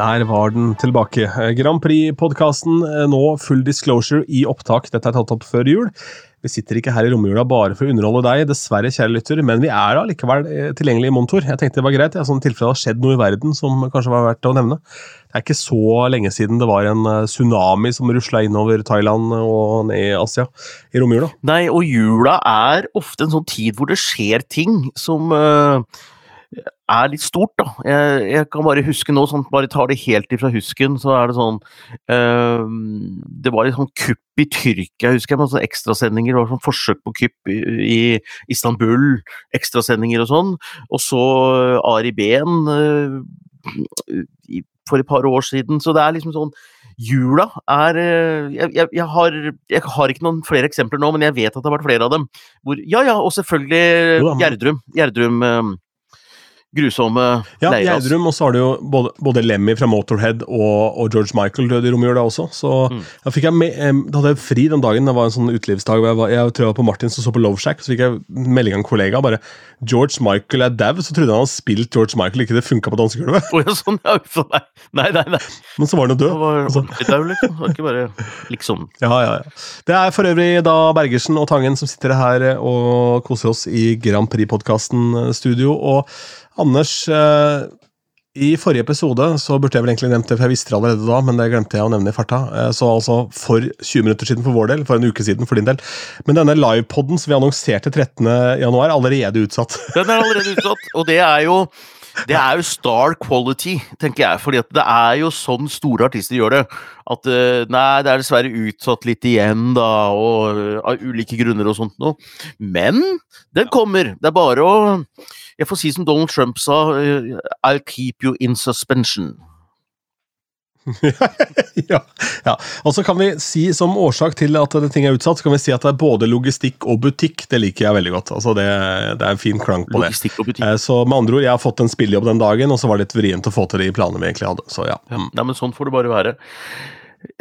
der var den tilbake. Grand Prix-podkasten nå full disclosure i opptak. Dette er tatt opp før jul. Vi sitter ikke her i romjula bare for å underholde deg, dessverre, kjære lytter, men vi er da likevel tilgjengelige tilgjengelig i monitor. Jeg tenkte det var greit, ja, sånn tilfelle det har skjedd noe i verden som kanskje var verdt å nevne. Det er ikke så lenge siden det var en eh, tsunami som rusla innover Thailand og ned i Asia i romjula. Nei, og jula er ofte en sånn tid hvor det skjer ting som uh er litt stort, da. Jeg, jeg, kan bare huske nå, sånn, bare tar det helt ifra husken, så er det sånn øh, Det var et sånn kupp i Tyrkia, husker jeg, med sånne ekstrasendinger. Det var sånn forsøk på kupp i, i Istanbul, ekstrasendinger og sånn. Og så Ari Behn øh, for et par år siden. Så det er liksom sånn Jula er eh, jeg, jeg, jeg, har, jeg, har, ikke noen flere eksempler nå, men jeg vet at det har vært flere av dem. Hvor, ja, ja, og selvfølgelig Gjerdrum. Gjerdrum grusomme ja, leire. Ja, Gjerdrum, og så har du jo både, både, Lemmy fra Motorhead og, og George Michael døde i romjula også. Så mm. da fikk jeg med, da hadde jeg fri den dagen. Det var en sånn utelivsdag. Jeg, var, jeg tror jeg var på Martins og så på Love Shack, så fikk jeg melding av en kollega. bare George Michael er dau, så trodde han hadde spilt George Michael, ikke det funka på dansegulvet. Oh, ja, sånn, ja, nei. nei, nei, nei. Men så var han jo død. Det var altså. ordentlig dau, liksom. Det var ikke bare liksom. Ja, ja, ja. Det er for øvrig da Bergersen og Tangen som sitter her og koser oss i Grand Prix-podkasten eh, studio. og Anders, eh, i forrige episode så burde jeg vel egentlig nevnt det, for jeg visste det allerede da, men det glemte jeg å nevne i farta. Eh, så altså for 20 minutter siden for vår del, for en uke siden for din del. Men denne livepoden som vi annonserte 13.1, er allerede utsatt. Den er allerede utsatt, og det er jo det er jo star quality, tenker jeg. fordi det er jo sånn store artister gjør det. At eh, nei, det er dessverre utsatt litt igjen, da, og av ulike grunner og sånt noe. Men den kommer. Det er bare å Jeg får si som Donald Trump sa, eh, I'll keep you in suspension. ja, ja. Og så kan vi si som årsak til at ting er utsatt, så kan vi si at det er både logistikk og butikk. Det liker jeg veldig godt. Altså det, det er en fin klang på det. Og. Eh, så med andre ord, jeg har fått en spillejobb den dagen, og så var det litt vrient å få til de planene vi egentlig hadde. Så ja. ja. Nei, men sånn får det bare være.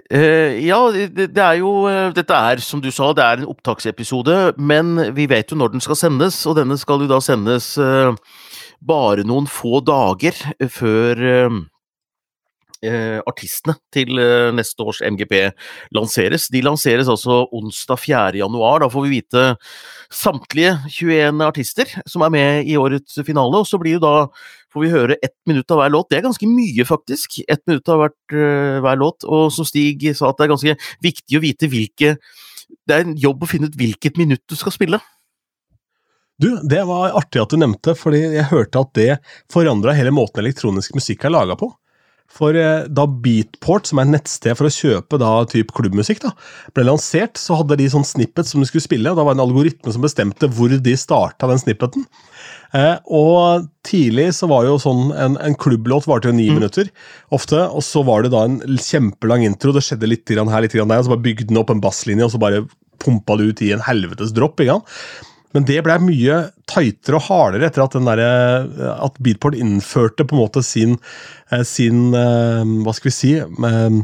Uh, ja, det, er jo uh, Dette er, som du sa, det er en opptaksepisode, men vi vet jo når den skal sendes, og denne skal jo da sendes uh, bare noen få dager før eh, artistene til eh, neste års MGP lanseres. De lanseres altså onsdag 4. januar. Da får vi vite samtlige 21 artister som er med i årets finale, og så blir jo da får vi høre ett minutt av hver låt. Det er ganske mye, faktisk. Ett minutt av hvert, uh, hver låt. Og som Stig sa, at det er ganske viktig å vite hvilke Det er en jobb å finne ut hvilket minutt du skal spille. Du, Det var artig at du nevnte, fordi jeg hørte at det forandra hele måten elektronisk musikk er laga på. For eh, da Beatport, som er et nettsted for å kjøpe da typ klubbmusikk, da, ble lansert, så hadde de sånn snippet som de skulle spille, og da var det en algoritme som bestemte hvor de starta den snippeten. Eh, og tidlig så var jo sånn En, en klubblåt varte jo ni mm. minutter ofte, og så var det da en kjempelang intro. Det skjedde litt her, litt der, og så bare bygde den opp en basslinje, og så bare pumpa det ut i en helvetes dropp. ikke sant? Men det ble mye tightere og hardere etter at, den der, eh, at Beatport innførte på en måte sin, eh, sin Hva skal vi si um,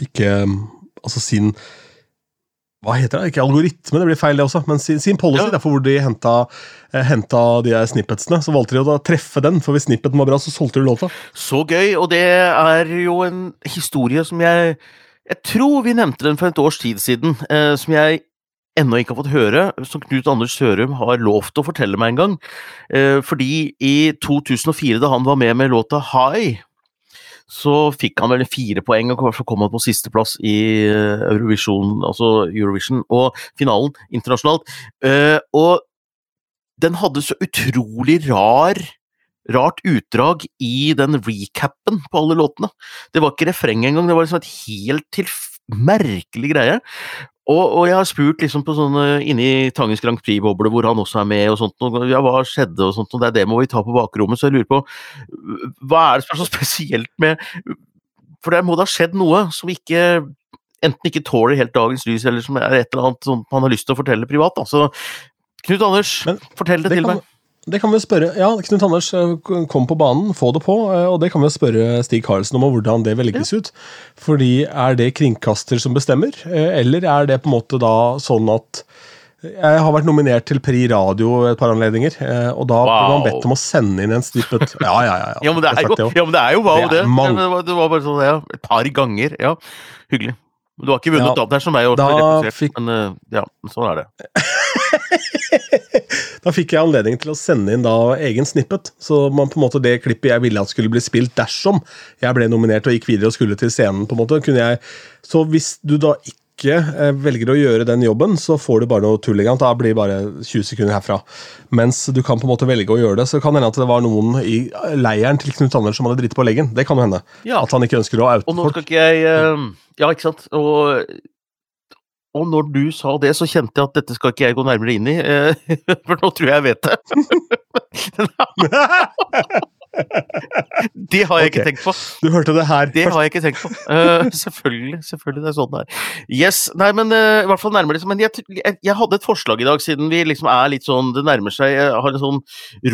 Ikke Altså sin hva heter det? Ikke algoritme, det blir feil det også, men sin, sin policy. Ja. Derfor hvor de henta, henta de snippetsene. Så valgte de å da treffe den, for hvis snippeten var bra, så solgte de låta. Så gøy, og det er jo en historie som jeg Jeg tror vi nevnte den for et års tid siden, eh, som jeg ennå ikke har fått høre, som Knut Anders Sørum har lovt å fortelle meg en gang. Eh, fordi i 2004, da han var med med låta High, så fikk han vel fire poeng, og så kom han på sisteplass i eh, Eurovision, altså Eurovision, og finalen internasjonalt. Eh, og den hadde så utrolig rar rart utdrag i den recapen på alle låtene. Det var ikke refreng engang, det var liksom et helt til merkelig greie. Og, og, jeg har spurt liksom på sånne inni Tangens Grand Prix-boble, hvor han også er med, og sånt, og, ja, hva skjedde og sånt, og det er det må vi ta på bakrommet, så jeg lurer på hva er det som er så spesielt med For det må da ha skjedd noe som ikke enten ikke tåler helt dagens lys, eller som er et eller annet som han har lyst til å fortelle privat. Da. Så Knut Anders, Men, fortell det, det til kan, meg. Det kan vi spørre, ja, Knut Anders, eh, kom på banen, få det på. Eh, og det kan vi spørre Stig Karlsen om, og hvordan det velges ja. ut. Fordi Er det kringkaster som bestemmer, eh, eller er det på en måte da sånn at Jeg har vært nominert til Pri Radio et par anledninger, og da ble man bedt om å sende inn en snippet. Ja, ja, ja. ja. Ja, men det er jo, ja, men det er jo wow, Det det. mange- Det, var, bare sånn, ja. Et par ganger. Ja, hyggelig. Du har ikke vunnet Ja, det der som meg. da fikk- Men ja, sånn er det. Da fikk jeg anledning til å sende inn da egen snippet. Så man på en måte det klippet jeg ville at skulle bli spilt dersom jeg ble nominert og gikk videre og skulle til scenen, på en måte, kunne jeg Så hvis du da ikke eh, velger å gjøre den jobben, så får du bare noe tull. Da blir det bare 20 sekunder herfra. Mens du kan på en måte velge å gjøre det. Så kan det hende at det var noen i leiren til Knut Anders som hadde dritt på leggen. Det kan jo hende. Ja. At han ikke ønsker å oute Og nå skal ikke jeg eh, Ja, ikke sant. Og, og når du sa det, så kjente jeg at dette skal ikke jeg gå nærmere inn i. eh, For nå tror jeg jeg vet det. Det har jeg ikke tenkt på. Du hørte det her Det har jeg ikke tenkt på. Uh, selvfølgelig. selvfølgelig det er sånn det er. Yes, nei, men uh, i hvert fall nærmer det seg. Men jeg, jeg, jeg hadde et forslag i dag, siden vi liksom er litt sånn Det nærmer seg Jeg har en sånn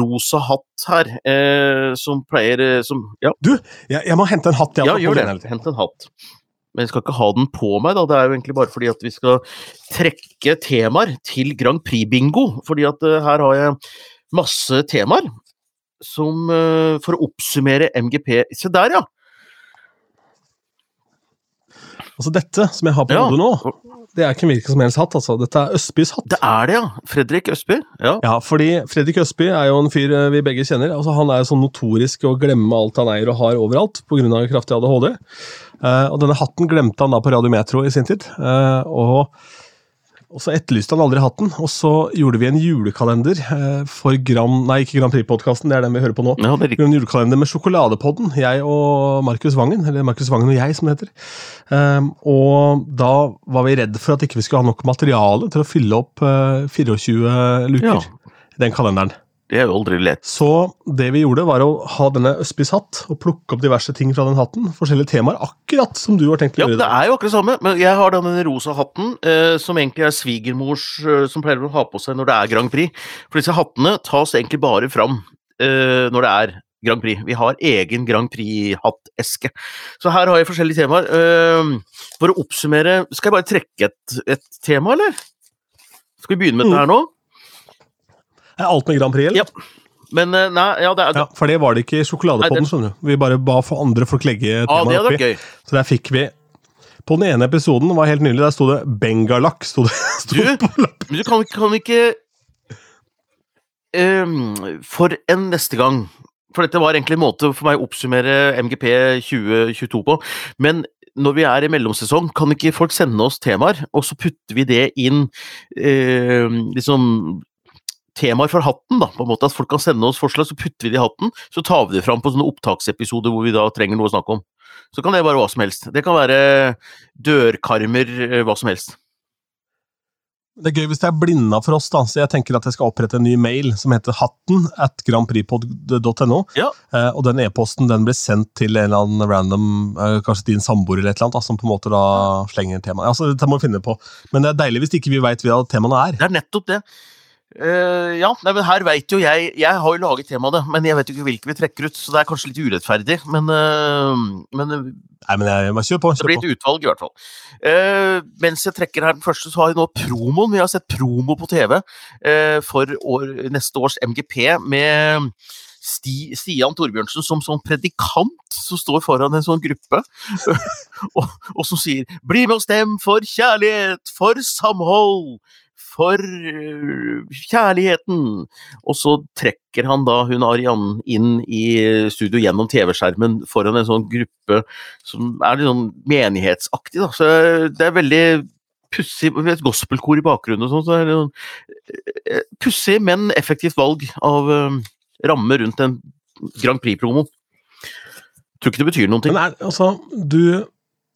rosa hatt her, uh, som pleier som Ja, Jeg, jeg må hente en hatt. jeg, ja gjør det. Hent en hatt. Men jeg skal ikke ha den på meg, da. Det er jo egentlig bare fordi at vi skal trekke temaer til Grand Prix-bingo. Fordi at eh, her har jeg masse temaer som eh, For å oppsummere MGP Se der, ja! Altså Dette som jeg har på Ja. hodet nå, det er ikke en hvilken som helst hatt. altså. Dette er Østbys hatt. Det er det, ja. Fredrik Østby. Ja. Ja, fordi Fredrik Østby er jo en fyr eh, vi begge kjenner. altså Han er jo sånn notorisk å glemme alt han eier og har overalt pga. kraftig ADHD. Eh, og denne hatten glemte han da på Radio Metro i sin tid. eh, og, og så etterlyste han aldri hatten. Og så gjorde vi en julekalender eh, for Grand Nei, ikke Grand Prix-podkasten, det er den vi hører på nå. ja, en julekalender med Sjokoladepodden, jeg og Markus Vangen. Eller Markus Vangen og jeg, som det heter. Ehm, og da var vi redd for at ikke vi skulle ha nok materiale til å fylle opp eh, 24 luker Ja. den kalenderen. Det er jo aldri lett. Så det vi gjorde, var å ha denne Øspis hatt og plukke opp diverse ting fra den hatten. Forskjellige temaer, akkurat som du har tenkt å gjøre. Ja, det er jo akkurat det samme, men jeg har denne rosa hatten, eh, som egentlig er svigermors eh, som pleier å ha på seg når det er Grand Prix. For disse hattene tas egentlig bare fram eh, når det er Grand Prix. Vi har egen Grand Prix-hatteske. Så her har jeg forskjellige temaer. Eh, for å oppsummere, skal jeg bare trekke et, et tema, eller? Skal vi begynne med dette her nå? Er alt med Grand Prix, eller? Ja. Men eh, nei, ja, det Ja, for det var det ikke i Sjokoladepodden, skjønner du. Vi bare ba for andre folk legge temaet ah, oppi. Så der fikk vi På den ene episoden var helt nylig, der sto det Bengalak. Sto det, sto Du? Men du kan, kan ikke um, For en neste gang For dette var egentlig en måte for meg å oppsummere MGP 2022 på. Men når vi er i mellomsesong, kan ikke folk sende oss temaer, og så putter vi det inn eh, liksom Temaer for hatten, da, på en måte at folk kan sende oss forslag, så putter vi det i hatten. Så tar vi det fram på sånne opptaksepisoder hvor vi da trenger noe å snakke om. Så kan det være hva som helst. Det kan være dørkarmer, eh, hva som helst. Det er gøy hvis det er blinda for oss, da. Så jeg tenker at jeg skal opprette en ny mail som heter hatten at grandpripod.no. Ja. Eh, og den e-posten den blir sendt til en eller annen random, eh, kanskje din samboer eller et eller annet, da, som på en måte da slenger temaet. Altså, dette må vi finne på. Men det er deilig hvis ikke vi veit hva temaene er. Det er nettopp det. Eh, ja, nei, men her veit jo jeg Jeg har jo laget temaet, men jeg vet jo ikke hvilke vi trekker ut, så det er kanskje litt urettferdig, men, uh, men det Nei, men jeg, bare kjør på. blir det blir et utvalg, i hvert fall. Uh, mens jeg trekker her den første, så har vi nå promoen. Vi har sett promo på TV eh, for år, neste års MGP med Sti, Stian Torbjørnsen som sånn predikant som står foran en sånn gruppe, og, og som sier 'Bli med og stem for kjærlighet, for samhold, for øh, kjærligheten'. Og så trekker han da hun Arian inn i studio gjennom TV-skjermen foran en sånn gruppe som er litt sånn menighetsaktig. Da. Så det er veldig pussig et gospelkor i bakgrunnen og sånn. Så er det sånn, eh, pussig, men effektivt valg av ramme rundt en Grand Prix-promo. Tror ikke det betyr noen ting. Men er, altså, du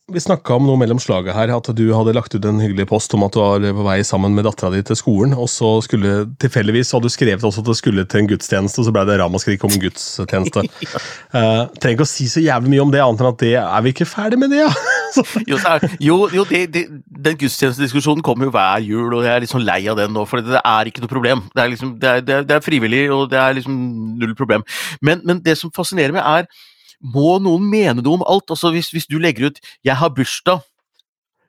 Vi snakka om noe mellom slaget her, at du hadde lagt ut en hyggelig post om at du var på vei sammen med dattera di til skolen, og så skulle tilfeldigvis hadde du skrevet også at det skulle til en gudstjeneste, og så ble det ramaskrik om en gudstjeneste. uh, trenger ikke å si så jævlig mye om det, annet enn at det er vi ikke ferdig med det, ja? Jo, så er, jo, jo det, det, den gudstjenestediskusjonen kommer jo hver jul, og jeg er litt sånn lei av den nå, for det er ikke noe problem. Det er, liksom, det er, er frivillig, og det er liksom null problem. Men, men det som fascinerer meg, er må noen mene noe om alt? Altså, hvis, hvis du legger ut 'jeg har bursdag',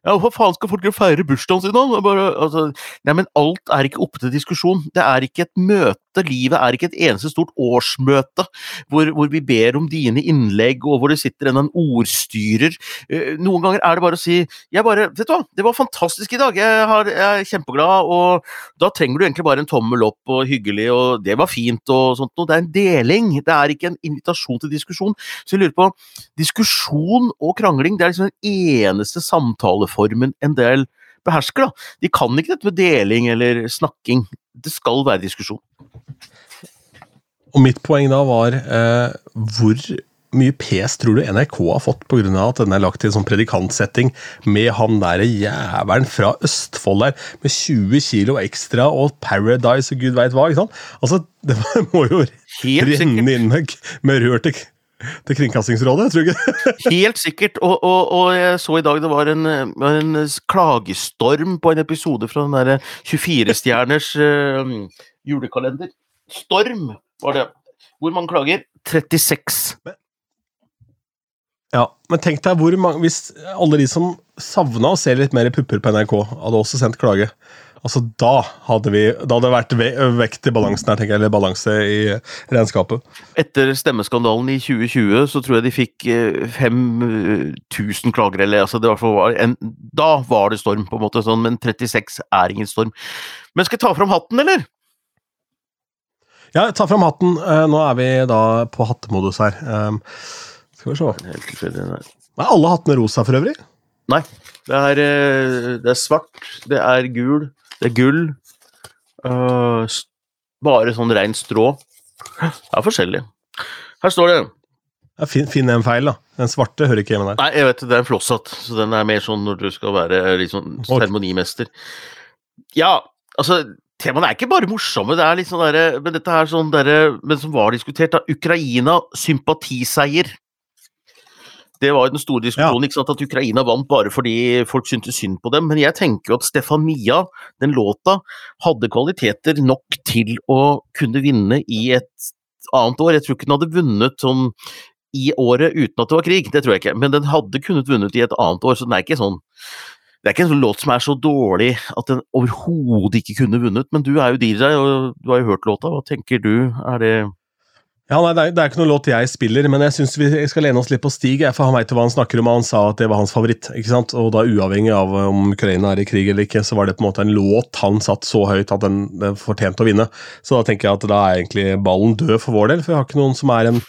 Ja, Hva faen skal folk feire bursdagen sin da? Altså, nei, men alt er ikke oppe til diskusjon. Det er ikke et møte. Livet er ikke et eneste stort årsmøte hvor, hvor vi ber om dine innlegg, og hvor det sitter en, en ordstyrer. Eh, Noen ganger er det bare å si jeg bare, vet du hva, det var fantastisk i dag, jeg, har, jeg er kjempeglad, og da trenger du egentlig bare en tommel opp og hyggelig, og det var fint og sånt noe. Det er en deling, det er ikke en invitasjon til diskusjon. Så jeg lurer på, diskusjon og krangling, det er liksom den eneste samtaleformen en del behersker, da. De kan ikke dette med deling eller snakking. Det skal være diskusjon. Og mitt poeng da var eh, hvor mye pes tror du NRK har fått pga. at den er lagt i en sånn predikantsetting med han der jævelen fra Østfold der, med 20 kilo ekstra og Paradise og gud veit hva. ikke sant? Altså, Det må jo renne inn med, med rør til, til Kringkastingsrådet, tror du ikke? Helt sikkert. Og, og, og jeg så i dag det var en, eh, en klagestorm på en episode fra den derre 24-stjerners uh, julekalender. Storm var det. Hvor mange klager? 36. Ja, Men tenk deg hvor mange Hvis alle de som savna å se litt mer pupper på NRK, hadde også sendt klage. Altså, Da hadde vi, da hadde det vært ve vekt i balansen her, tenker jeg, eller balanse i regnskapet. Etter stemmeskandalen i 2020 så tror jeg de fikk eh, 5000 klager, eller altså det var en, Da var det storm, på en måte, sånn, men 36 er ingen storm. Men skal jeg ta fram hatten, eller? Ja, ta fram hatten. Eh, Nå er vi da på hattemodus her. Um, skal vi se. Er alle hattene rosa for øvrig? Nei. Det er, eh, det er svart, det er gul, det er gull. Uh, bare sånn rein strå. Det er forskjellig. Her står det Ja, finn, en feil, da. Den svarte hører ikke hjemme der. Nei, jeg vet det, er en flosshatt, så den er mer sånn når du skal være sånn seremonimester. Ja, altså Temaene er ikke bare morsomme, det er litt sånn derre Men dette er sånn derre Men som var diskutert, da. Ukraina sympatiseier. Det var jo den store diskusjonen, ikke sant, at Ukraina vant bare fordi folk syntes synd på dem. Men jeg tenker jo at Stefania, den låta, hadde kvaliteter nok til å kunne vinne i et annet år. Jeg tror ikke den hadde vunnet sånn i året uten at det var krig, det tror jeg ikke. Men den hadde kunnet vunnet i et annet år, så den er ikke sånn det er ikke en sånn låt som er så dårlig at den overhodet ikke kunne vunnet, men du er jo DJ, og du har jo hørt låta. Hva tenker du? Er det Ja, nei, det er, det er ikke noen låt jeg spiller, men jeg syns vi skal lene oss litt på Stig, for han veit hva han snakker om, og han sa at det var hans favoritt. ikke sant? Og da uavhengig av om Ukraina er i krig eller ikke, så var det på en måte en låt han satt så høyt at den, den fortjente å vinne. Så da tenker jeg at da er egentlig ballen død for vår del, for vi har ikke noen som er en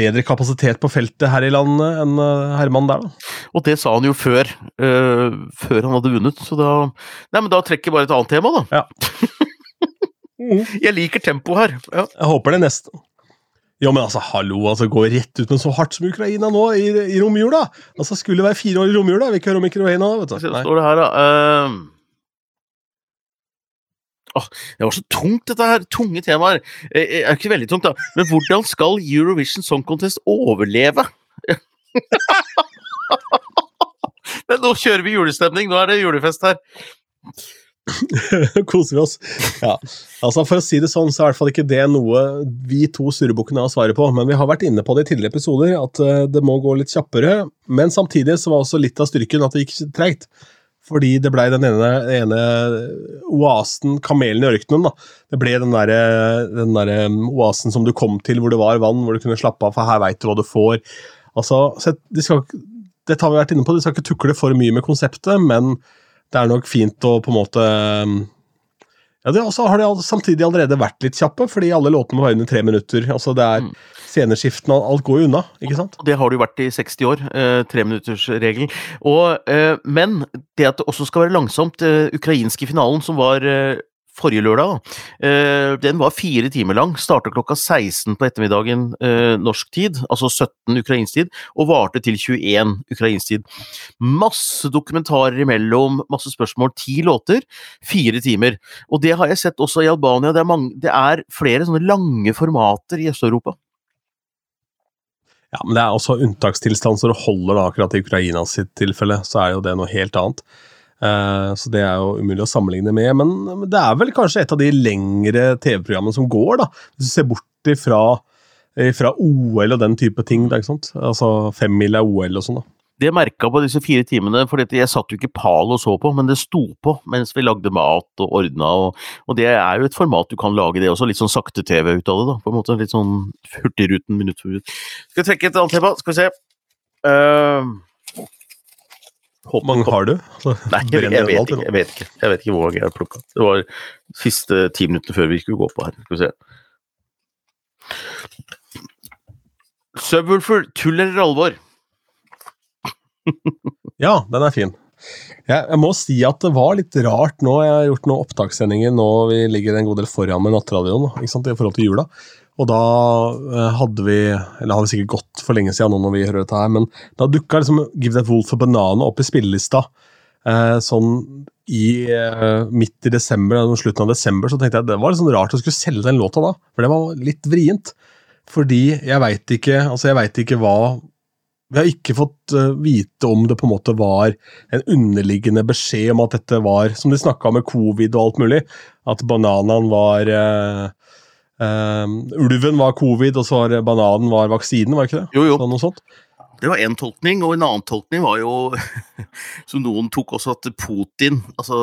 bedre kapasitet på feltet her i landet enn eh, Herman der, da. Og det sa han jo før, øh, før han hadde vunnet, så da Nei, men da trekker jeg bare et annet tema, da. Ja. Jeg liker tempoet her. Ja. Jeg håper det neste. Jo, men altså, hallo, altså, gå rett ut med så hardt som Ukraina nå i, i romjula! Altså, skulle det være fire år i romjula, vi ikke høre om Ukraina, vet du. Nei. står det her, da. ehm. Åh, det var så tungt, dette her. Tunge temaer. Det eh, er ikke veldig tungt, da. Men hvordan skal Eurovision Song Contest overleve? Men nå kjører vi julestemning. Nå er det julefest her. Koser vi oss. Ja. Altså, for å si det sånn, så er i hvert fall ikke det noe vi to surrebukkene har svaret på, men vi har vært inne på det i tidligere episoder, at eh, det må gå litt kjappere. Men samtidig så var også litt av styrken at det gikk treigt. Fordi det blei den ene, ene oasen, kamelen i ørkenen. da. Det ble den derre der oasen som du kom til hvor det var vann, hvor du kunne slappe av, for her veit du hva du får. Altså, det, de skal, Dette har vi vært inne på, de skal ikke tukle for mye med konseptet, men det er nok fint å på en måte ja, det også har de samtidig allerede vært litt kjappe, fordi alle låtene må være under tre minutter. altså det er Mm. Sceneskiftene alt går jo unna, ikke sant? Det har det jo vært i 60 år. Eh, Treminuttersregelen. Eh, men det at det også skal være langsomt eh, Ukrainske finalen, som var eh, forrige lørdag, da, eh, den var fire timer lang. Starta klokka 16 på ettermiddagen eh, norsk tid, altså 17 ukrainsk tid, og varte til 21 ukrainsk tid. Masse dokumentarer imellom, masse spørsmål. Ti låter, fire timer. Og det har jeg sett også i Albania. Det er, mange, det er flere sånne lange formater i Øst-Europa. Ja, Men det er også unntakstilstand, så det holder da akkurat i Ukraina sitt tilfelle. Så er jo det noe helt annet. Eh, så det er jo umulig å sammenligne med. Men det er vel kanskje et av de lengre TV-programmene som går, da. Hvis du ser bort ifra, ifra OL og den type ting. Da, ikke sant? Altså femmila OL og sånn. da. det merka på disse fire timene, for jeg satt jo ikke pal og så på, men det sto på mens vi lagde mat og ordna, og, og, det er jo et format du kan lage det også, litt sånn sakte-TV ut av det, da. På en måte litt sånn Hurtigruten minutt for minutt. Skal vi trekke et annet tema, skal vi se. Uh, hvor mange har du? Nei, jeg, jeg, vet ikke, jeg, vet ikke, jeg vet ikke hvor mange jeg har plukka. Det var siste ti minuttene før vi skulle gå på her. Skal vi se. Subwoolfer, tull eller alvor? ja, den er fin. Jeg, jeg, må si at det var litt rart nå. Jeg har gjort noen opptakssendinger nå vi ligger en god del foran med Nattradioen i forhold til jula. Og da eh, hadde vi Eller har vi sikkert gått for lenge siden nå når vi hører dette her, men da dukka liksom Give That Wolf a Banana opp i spillelista. Eh, sånn i eh, midt i desember, slutten av desember, så tenkte jeg at det var litt sånn rart å skulle selge den låta da. For det var litt vrient. Fordi jeg veit ikke Altså, jeg veit ikke hva Vi har ikke fått uh, vite om det på en måte var en underliggende beskjed om at dette var Som de snakka med covid og alt mulig, at bananaen var uh, uh, Ulven var covid, og så var bananen var vaksinen, var ikke det? Jo, jo. Sånn noe sånt. Det var én tolkning, og en annen tolkning var jo Som noen tok også, at Putin altså,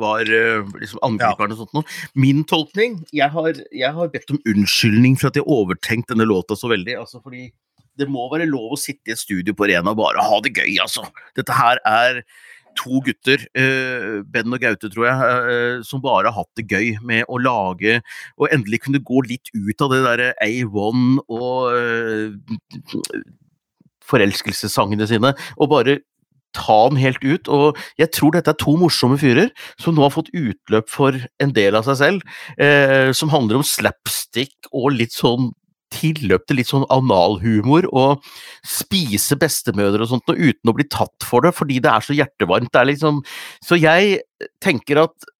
var eh, liksom angriperen og sånt noe. Min tolkning jeg har, jeg har, bedt om unnskyldning for at jeg overtenkte denne låta så veldig. altså fordi det må være lov å sitte i et studio på Rena og bare ha det gøy, altså. Dette her er to gutter, uh, Ben og Gaute, tror jeg, uh, som bare har hatt det gøy med å lage Og endelig kunne gå litt ut av det derre A1 og forelskelsessangene sine, og bare ta den helt ut. Og jeg tror dette er to morsomme fyrer som nå har fått utløp for en del av seg selv, eh, som handler om slapstick og litt sånn tilløp til litt sånn analhumor og spise bestemødre og sånt og uten å bli tatt for det, fordi det er så hjertevarmt. Det er liksom Så jeg tenker at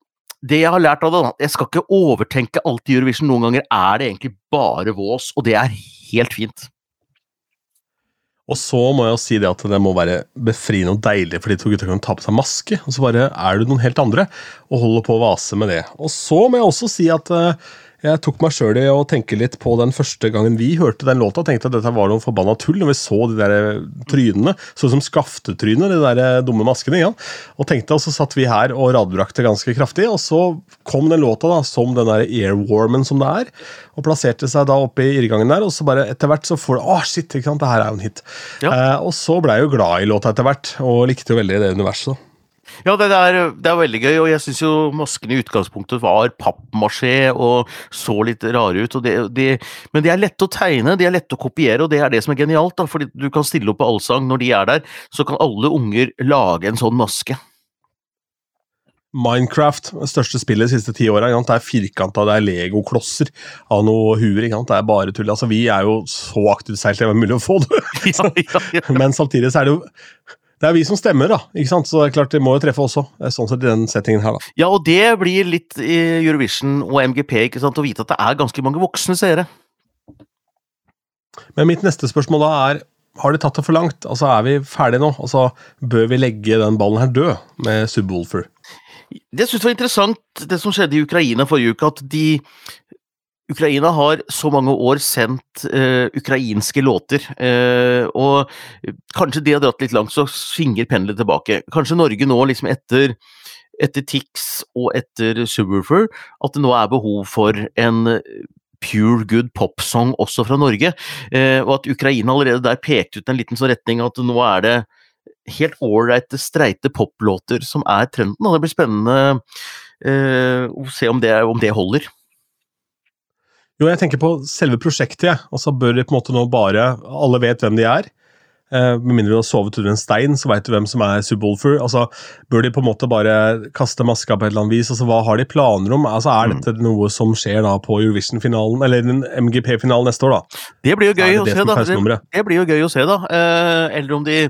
det jeg har lært av det, Jeg skal ikke overtenke alt i Eurovision. Noen ganger er det egentlig bare vås, og det er helt fint. Og så må jeg jo si det at det må være befriende og deilig for de to gutta kan ta på seg maske, og så bare er du noen helt andre og holder på å vase med det. Og så må jeg også si at uh, jeg tok meg sjøl i å tenke litt på den første gangen vi hørte den låta. Tenkte at dette var noe forbanna tull når vi så de der trynene. Sånn som skaftetryner, de der dumme maskene. Ja. Og tenkte, og så satt vi her og radbrakte ganske kraftig, og så kom den låta da, som den der airwarmen som det er, og plasserte seg da oppe i irrgangen der, og så bare etter hvert så får du Å, shit, ikke sant, det her er jo en hit. Ja. Eh, og så blei jeg jo glad i låta etter hvert, og likte jo veldig det universet. Ja, det er, det er, veldig gøy, og jeg syns jo maskene i utgangspunktet var pappmasjé og så litt rare ut. Det, det, men de er lette å tegne, de er lette å kopiere, og det er det som er genialt. da, fordi du kan stille opp på allsang når de er der, så kan alle unger lage en sånn maske. Minecraft, det største spillet de siste ti åra. Det er firkanta, det er legoklosser av noe huer. Det er bare tull. Altså, vi er jo så aktivt seilt det var mulig å få det. Men samtidig så er det jo det er vi som stemmer, da. ikke sant? Så det er klart de må jo treffe også. Sånn sett i den settingen her, da. Ja, og det blir litt i Eurovision og MGP ikke sant? å vite at det er ganske mange voksne seere. Men mitt neste spørsmål da er har de tatt det for langt? Altså, Er vi ferdige nå? Altså, Bør vi legge den ballen her død med Subwoolfer? Det jeg var interessant, det som skjedde i Ukraina forrige uke, at de Ukraina har så mange år sendt uh, ukrainske låter, uh, og kanskje de har dratt litt langt, så svinger pendelet tilbake. Kanskje Norge nå, liksom etter, etter Tix og etter Subwoofer, at det nå er behov for en pure good popsong også fra Norge, uh, og at Ukraina allerede der pekte ut en liten sånn retning at nå er det helt ålreite, streite poplåter som er trenden, og det blir spennende å se om det, om det holder. Jo, jeg tenker på selve prosjektet, jeg. Og så bør de på en måte nå bare Alle vet hvem de er. Eh, med mindre du har sovet under en stein, så veit du hvem som er Subwoolfer. Altså, bør de på en måte bare kaste maska på et eller annet vis? Altså, Hva har de planer om? Altså, Er mm. dette noe som skjer da på Eurovision-finalen, eller den MGP-finalen neste år? da? Det blir jo gøy å se, da. Det, det, blir jo gøy å se, da. Eh, eller om de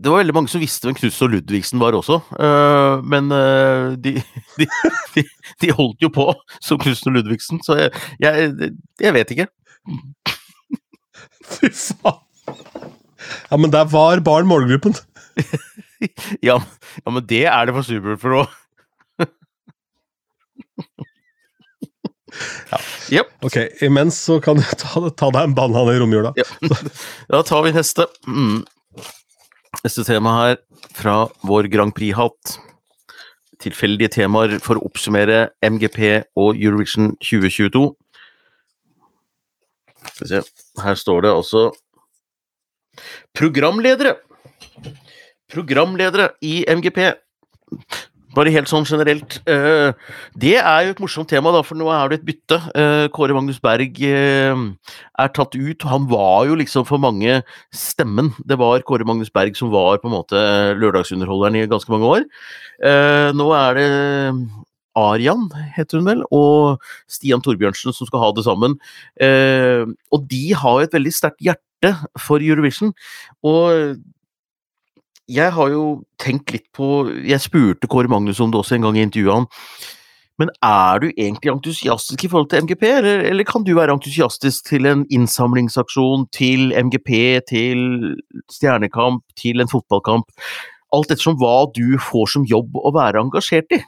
det var veldig mange som visste hvem Knutsen og Ludvigsen var også, uh, men uh, de, de, de, de, holdt jo på som Knutsen og Ludvigsen, så jeg, jeg, jeg vet ikke. Fy faen! Ja, men der var barn målgruppen. ja, ja, men det er det for Superfor òg. ja. Yep. Ok, imens så kan du ta, ta deg en banan i romjula. Ja. Da tar vi neste. Mm. Neste tema her fra vår Grand Prix-hatt. Tilfeldige temaer for å oppsummere MGP og Eurovision 2022. Skal vi se, her står det også Programledere! Programledere i MGP. Bare helt sånn generelt. eh, Det er jo et morsomt tema, da, for nå er det et bytte. Eh, Kåre Magnus Berg eh, er tatt ut. Han var jo liksom for mange stemmen. Det var Kåre Magnus Berg som var på en måte lørdagsunderholderen i ganske mange år. Nå er det Arian, heter hun vel, og Stian Torbjørnsen som skal ha det sammen. Og de har jo et veldig sterkt hjerte for Eurovision. Og jeg har jo tenkt litt på Jeg spurte Kåre Magnus om det også en gang i intervjuet han. Men er du egentlig entusiastisk i forhold til MGP, eller, eller kan du være entusiastisk til en innsamlingsaksjon, til MGP, til Stjernekamp, til en fotballkamp? Alt ettersom hva du får som jobb å være engasjert i.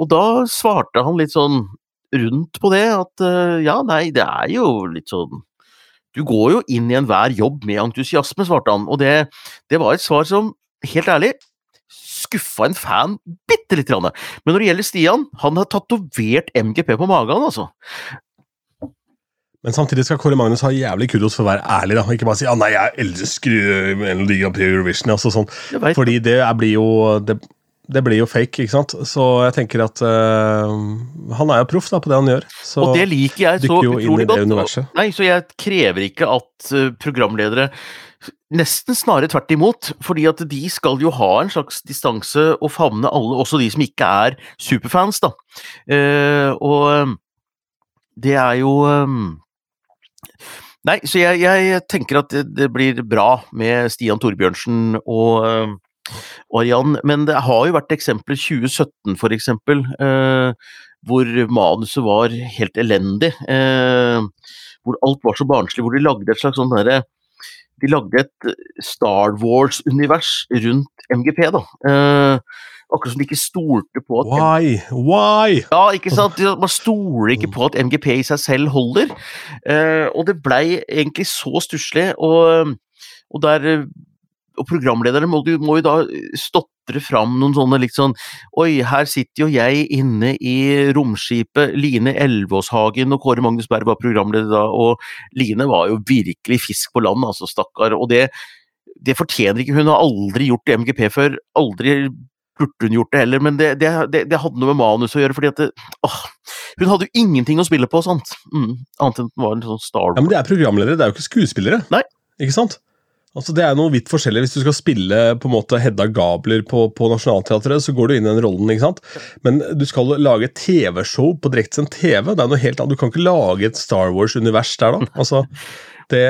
Og da svarte han litt sånn rundt på det, at eh, ja, nei, det er jo litt sånn du går jo inn i enhver jobb med entusiasme, svarte han, og det, det var et svar som, helt ærlig, skuffa en fan bitte lite grann. Men når det gjelder Stian, han har tatovert MGP på magen, altså. Men samtidig skal Kåre Magnus ha jævlig kudos for å være ærlig. da, Ikke bare si ah, nei, jeg elsker Melodi Grand Prix Eurovision. Altså, sånn. Fordi det blir jo det, det blir jo fake, ikke sant. Så jeg tenker at uh, han er jo proff da, på det han gjør. Så og det liker jeg så utrolig godt. Nei, så jeg krever ikke at eh, programledere Nesten snarere tvert imot, fordi at de skal jo ha en slags distanse og favne alle, også de som ikke er superfans, da. Uh, og det er jo um, Nei, så jeg, jeg tenker at det, det blir bra med Stian Torbjørnsen og Arian, men det har jo vært eksempler 2017 for eksempel, eh, hvor manuset var helt elendig. Eh, hvor alt var så barnslig, hvor de lagde et slags sånn derre De lagde et Star Wars-univers rundt MGP, da. Eh, akkurat som de ikke stolte på at Why? Why? ja, ikke sant? Man stoler ikke på at MGP i seg selv holder. Eh, og det blei egentlig så stusslig, og, og der og programlederne må, må jo da stotre fram noen sånne liksom Oi, her sitter jo jeg inne i romskipet Line Elvåshagen, og Kåre Magnus Berg var programleder da, og Line var jo virkelig fisk på land, altså, stakkar. Og det, det fortjener ikke hun. har aldri gjort MGP før. Aldri burde hun gjort det heller, men det, det, det, det hadde noe med manus å gjøre, fordi at det, åh, Hun hadde jo ingenting å spille på, sant? Mm, annet enn at hun var en sånn Star Ja, men Det er programledere, det er jo ikke skuespillere. Nei. Ikke sant? Altså Det er noe vidt forskjellig. Hvis du skal spille på en måte Hedda Gabler på, på Nationaltheatret, så går du inn i den rollen. ikke sant? Men du skal lage TV-show på direktesendt TV. Det er noe helt annet. Du kan ikke lage et Star Wars-univers der, da. Altså, det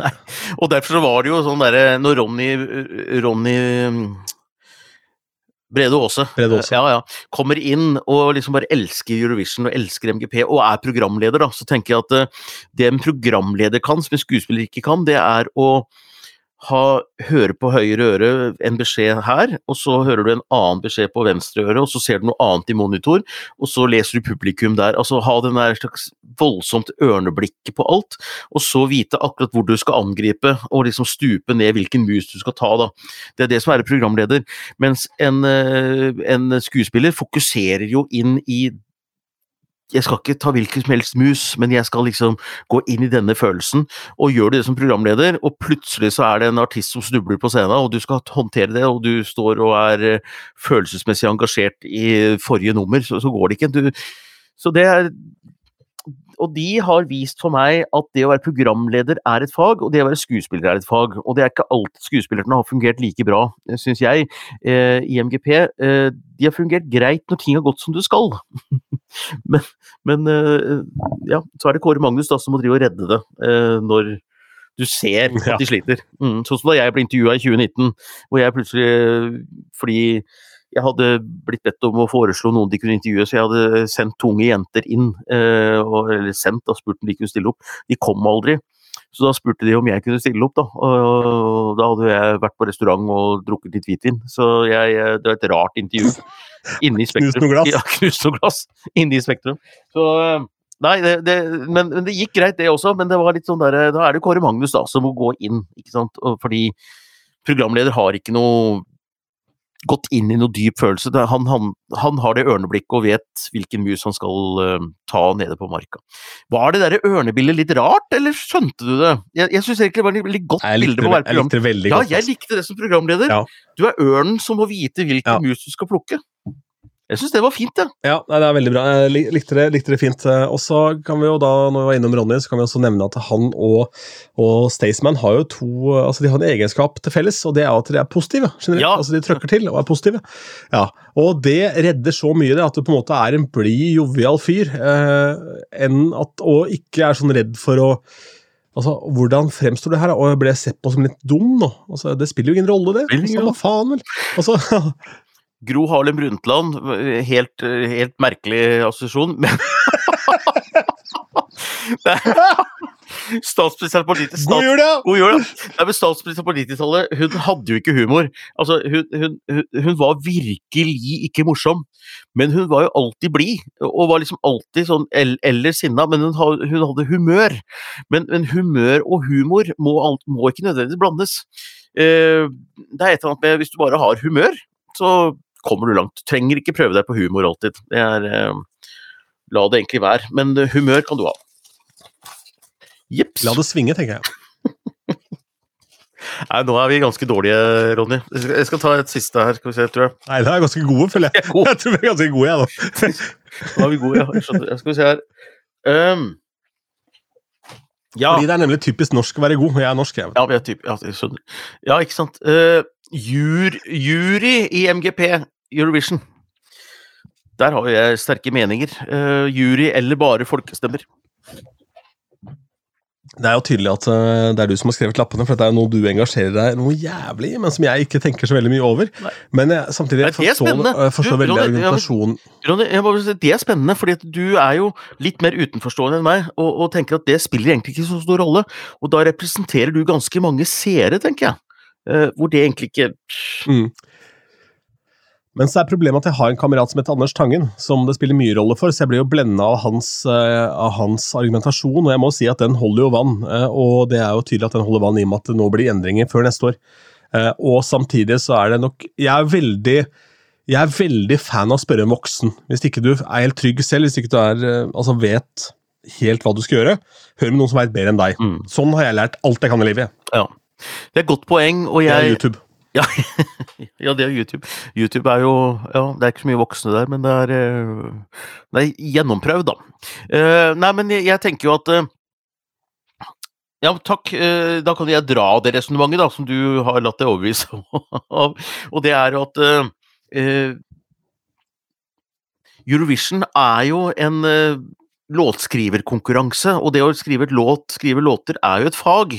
Og derfor var det jo sånn derre Når Ronny, Ronny mm, Brede Aase Brede Ja, ja, kommer inn og liksom bare elsker Eurovision og elsker MGP og er programleder, da, så tenker jeg at eh, det en programleder kan, som en skuespiller ikke kan, det er å ha, høre på høyre øre en beskjed her, og så hører du en annen beskjed på venstre øre, og så ser du noe annet i monitor, og så leser du publikum der. Altså ha den der slags voldsomt ørneblikket på alt, og så vite akkurat hvor du skal angripe, og liksom stupe ned hvilken mus du skal ta, da. Det er det som er programleder. Mens en, eh, en skuespiller fokuserer jo inn i jeg skal ikke ta hvilken som helst mus, men jeg skal liksom gå inn i denne følelsen, og gjør du det som programleder, og plutselig så er det en artist som snubler på scenen, og du skal håndtere det, og du står og er eh, følelsesmessig engasjert i forrige nummer, så, så går det ikke. Du, så det er og de har vist for meg at det å være programleder er et fag, og det å være skuespiller er et fag. Og det er ikke alltid skuespillerne har fungert like bra, syns jeg, eh, i MGP. Eh, de har fungert greit når ting har gått som du skal. men men eh, ja, så er det Kåre Magnus da som må drive og redde det eh, når du ser at de sliter. Mm, sånn som da jeg ble intervjua i 2019, hvor jeg plutselig Fordi jeg hadde blitt bedt om å foreslå noen de kunne intervjue, så jeg hadde sendt tunge jenter inn. eh, og, eller sendt og spurt om de kunne stille opp. De kom aldri. Så da spurte de om jeg kunne stille opp, da. Og da hadde jeg vært på restaurant og drukket litt hvitvin. Så jeg, eh, det var et rart intervju. Inni Spektrum. Knust noe glass. Ja, knust noe glass. Inne i Spektrum. Så eh, Nei, det, det, men, men det gikk greit, det også. Men det var litt sånn der, da er det Kåre Magnus da som må gå inn, ikke sant. Fordi programleder har ikke noe gått inn i noe dyp følelse. Han, han, han, har det ørneblikket og vet hvilken mus han skal uh, ta nede på marka. Var det der ørnebildet litt rart, eller skjønte du det? Jeg, jeg syns egentlig det var et veldig godt bilde på å være. Jeg likte det veldig ja, godt. Ja, jeg likte det som programleder. Ja. Du er ørnen som må vite hvilken Ja. mus du skal plukke. Jeg syns det var fint, jeg. Ja, nei, det er veldig bra. Jeg likte det, likte det fint. Eh, Og så kan vi jo da, når vi var innom Ronny, så kan vi også nevne at han og, og Staysman har jo to Altså de har en egenskap til felles, og det er at de er positive. generelt. Ja. Altså De trøkker til og er positive. Ja, Og det redder så mye det at du på en måte er en blid, jovial fyr, eh, enn at, og ikke er sånn redd for å Altså, Hvordan fremstår det her? Og jeg ble sett på som litt dum nå. Altså, Det spiller jo ingen rolle, det. Ingen Altså, faen, vel? Altså, Gro Harlem Brundtland, helt, helt merkelig assosiasjon, men er- Statsministeren på 90 God jul, ja! God jul, Statsministeren på 90-tallet, hun hadde jo ikke humor. Altså, hun, hun, hun, hun var virkelig ikke morsom, men hun var jo alltid blid, og var liksom alltid sånn eller sinna, men hun, hun hadde humør. Men, men humør og humor må, må ikke nødvendigvis blandes. Eh, det er et eller annet med Hvis du bare har humør, så kommer du langt. Du trenger ikke prøve deg på humor alltid. Det er eh, La det egentlig være. Men eh, humør kan du ha. Jips. La det svinge, tenker jeg. Nei, nå er vi ganske dårlige, Ronny. Jeg skal, ta et siste her, skal vi se, tror jeg. Nei, det er ganske gode, føler jeg. God. Jeg tror vi er ganske gode, jeg, da. Nå er vi gode, ja. Jeg skjønner. Skal vi se her. Um, ja. Fordi det er nemlig typisk norsk å være god. Jeg er norsk, jeg. Ja, vi er typ, ja, jeg skjønner. Ja, ikke sant. Uh, jur, jury i MGP Eurovision. Der har jeg sterke meninger. Uh, jury eller bare folkestemmer. Det er jo tydelig at uh, det er du som har skrevet lappene, for dette er jo noe du engasjerer deg noe jævlig i, men som jeg ikke tenker så veldig mye over. Nei. Men jeg, samtidig er forstår, jeg forstår Du, veldig Ronny, argumentasjonen. Ronny, jeg si, det er spennende, fordi du er jo litt mer utenforstående enn meg, og, og tenker at det spiller egentlig ikke så stor rolle. Og da representerer du ganske mange seere, tenker jeg. Uh, hvor det egentlig ikke Mm. Men så er problemet at jeg har en kamerat som heter Anders Tangen, som det spiller mye rolle for, så jeg blir jo blenda av, hans, eh, av hans argumentasjon, og jeg må si at den holder jo vann. eh, Og det er jo tydelig at den holder vann i og med at det nå blir endringer før neste år. Eh, Og samtidig så er det nok Jeg er veldig jeg er veldig fan av å spørre en voksen. Hvis ikke du er helt trygg selv, hvis ikke du er, altså vet helt hva du skal gjøre, hør med noen som vet bedre enn deg. Mm. Sånn har jeg lært alt jeg kan i livet. Ja. Det er et godt poeng, og jeg. Ja, ja, det er YouTube. YouTube er jo Ja, det er ikke så mye voksne der, men det er, eh, det er gjennomprøvd, da. Eh, nei, men jeg, tenker jo at eh, Ja, takk. da kan jeg dra det resonnementet som du har latt deg overbevise av. Og det er jo at Eurovision er jo en låtskriverkonkurranse, og det å skrive, et låt, skrive låter er jo et fag.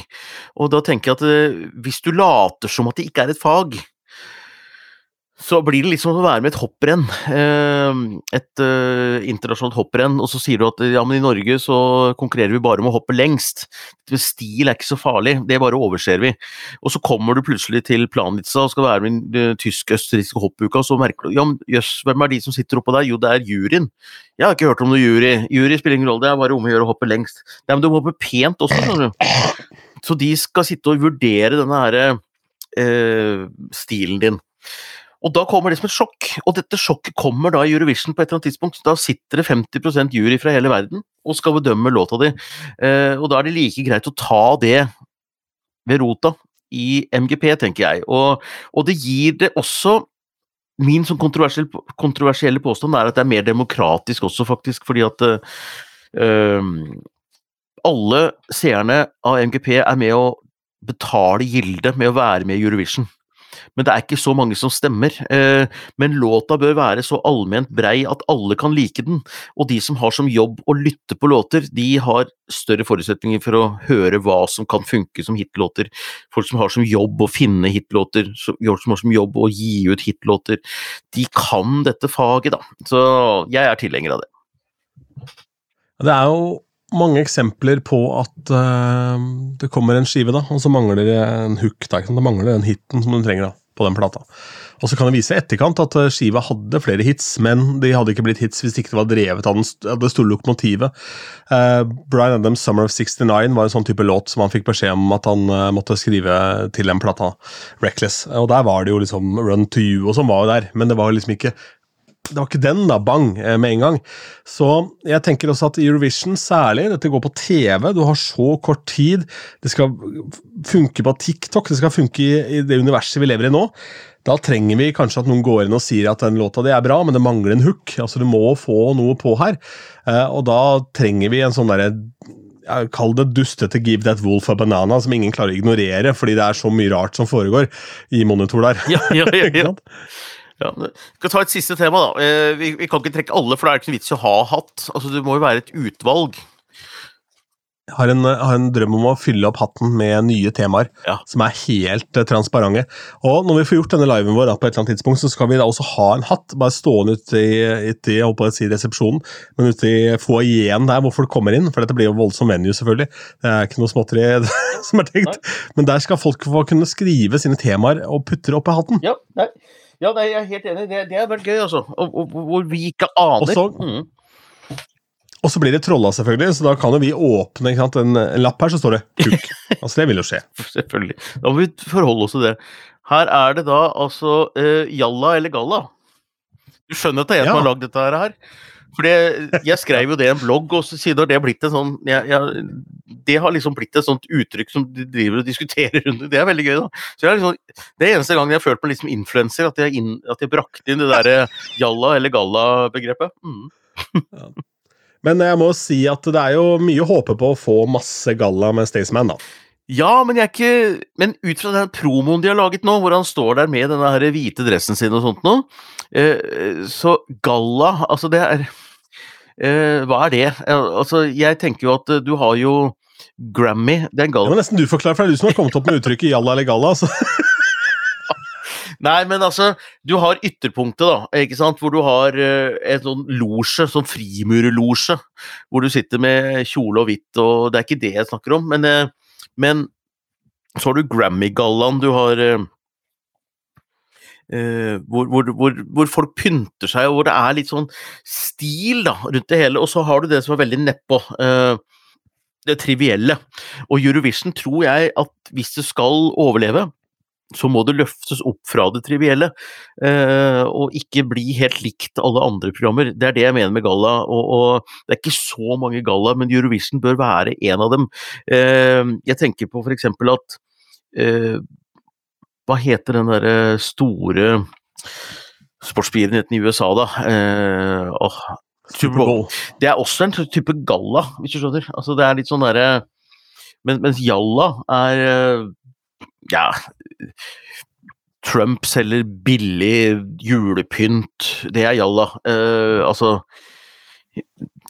Og da tenker jeg at eh, hvis du later som at det ikke er et fag, så blir det liksom å være med et hopprenn. eh, Et eh, internasjonalt hopprenn, og så sier du at ja, men i Norge så konkurrerer vi bare om å hoppe lengst. Stil er ikke så farlig, det bare overser vi. Og så kommer du plutselig til Planica og skal være med i den tysk-østerrikske hoppuka, og så merker du ja, men jøss, hvem er de som sitter oppå der? Jo, det er juryen. Jeg har ikke hørt om noe jury. Jury spiller ingen rolle, det er bare om å gjøre å hoppe lengst. Nei, men du må hoppe pent også, skjønner du. Så de skal sitte og vurdere denne her, eh, stilen din. Og da kommer det som et sjokk, og dette sjokket kommer da i Eurovision på et eller annet tidspunkt. Da sitter det 50% jury fra hele verden og skal bedømme låta di, eh, og da er det like greit å ta det ved rota i MGP, tenker jeg. Og, og det gir det også Min sånn kontroversielle, kontroversielle påstand er at det er mer demokratisk også, faktisk, fordi at eh, alle seerne av MGP er med å betale gilde med å være med i Eurovision. Men det er ikke så mange som stemmer. Eh, men låta bør være så allment brei at alle kan like den. Og de som har som jobb å lytte på låter, de har større forutsetninger for å høre hva som kan funke som hitlåter. Folk som har som jobb å finne hitlåter, folk som har som jobb å gi ut hitlåter, de kan dette faget, da. Så jeg er tilhenger av det. Det er jo mange eksempler på at uh, det kommer en skive, da, og så mangler det en hook. Da? Det mangler den hiten som du trenger. da. På den plata. Og så kan det vise i etterkant at eh, skiva hadde flere hits, men de hadde ikke blitt hits hvis ikke det var drevet av, det store lokomotivet. Uh, Brian Adams' 'Summer of 69' var en sånn type låt som han fikk beskjed om at han uh, måtte skrive til den plata. 'Reckless'. Og der var det jo liksom 'Run to You' og sånn var jo der, men det var liksom ikke det var ikke den, da. Bang! Med en gang. Så jeg tenker også at Eurovision særlig, dette går på TV, du har så kort tid. Det skal funke på TikTok, det skal funke i, det universet vi lever i nå. Da trenger vi kanskje at noen går inn og sier at den låta di er bra, men det mangler en hook. Altså Du må få noe på her. Og da trenger vi en sånn derre Kall det dustete 'Give That Wolf a Banana', som ingen klarer å ignorere, fordi det er så mye rart som foregår i monitor der. Ja, ja, ja, ja. Ja, vi skal ta et siste tema, da. Vi, vi, kan ikke trekke alle, for det er ikke noen vits i å ha hatt. Altså, Det må jo være et utvalg. Jeg har en, har en drøm om å fylle opp hatten med nye temaer ja. som er helt uh, transparente. Og når vi får gjort denne liven vår, da, på et eller annet tidspunkt, så skal vi da også ha en hatt bare stående ute i, ute i jeg håper å si resepsjonen, men ute i foajeen der hvor folk kommer inn. For dette blir jo voldsom venue, selvfølgelig. Det er ikke noe småtteri som er tenkt. Nei. Men der skal folk få kunne skrive sine temaer og putte det opp i hatten. Ja, nei. Ja, nei, jeg er helt enig. Det, det er veldig gøy, altså. Hvor vi ikke aner. Og så, mm. og så blir det trolla, selvfølgelig, så da kan jo vi åpne sant, en, en, lapp her, så står det 'kuk'. altså, det vil jo skje. Selvfølgelig. Da må vi forholde oss til det. Her er det da altså uh, Jalla eller Galla. Du skjønner at det er jeg ja. som har lagd dette her? For jeg skrev jo det i en blogg, og så har det blitt en sånn jeg, jeg, Det har liksom blitt et sånt uttrykk som de driver og diskuterer rundt. Det er veldig gøy, da. Så liksom, det er eneste gangen jeg har følt meg liksom influenser, at jeg, at jeg brakte inn det derre jalla eller galla-begrepet. Mm. Ja. Men jeg må si at det er jo mye å håpe på å få masse galla med Staysman, da. Ja, men jeg ikke Men ut fra den promoen de har laget nå, hvor han står der med denne her hvite dressen sin og sånt noe, eh, så galla Altså, det er Eh, hva er det? Altså, jeg tenker jo at eh, du har jo Grammy Det er en galla. Det må nesten du forklare, for det er du som har kommet opp med uttrykket jalla eller galla. Altså. Nei, men altså, du har ytterpunktet, da, ikke sant, hvor du har uh, en sånn losje, sånn frimurerlosje, hvor du sitter med kjole og hvitt, og det er ikke det jeg snakker om, men, uh, men så har du Grammy-gallaen, du har uh, Uh, hvor, hvor, hvor, hvor, folk pynter seg, og hvor det er litt sånn stil da, rundt det hele. Og så har du det som er veldig nedpå. Uh, det trivielle. Og Eurovision tror jeg at hvis det skal overleve, så må det løftes opp fra det trivielle, uh, og ikke bli helt likt alle andre programmer. Det er det jeg mener med galla, og, og det er ikke så mange galla, men Eurovision bør være en av dem. jeg tenker på eksempel at hva heter den derre store sportsbegivenheten i USA, da? Eh, oh, Superbowl. Det er også en type galla, hvis du skjønner. Altså, det er litt sånn derre men, Mens jalla er eh, Ja Trump selger billig julepynt. Det er jalla. Eh, altså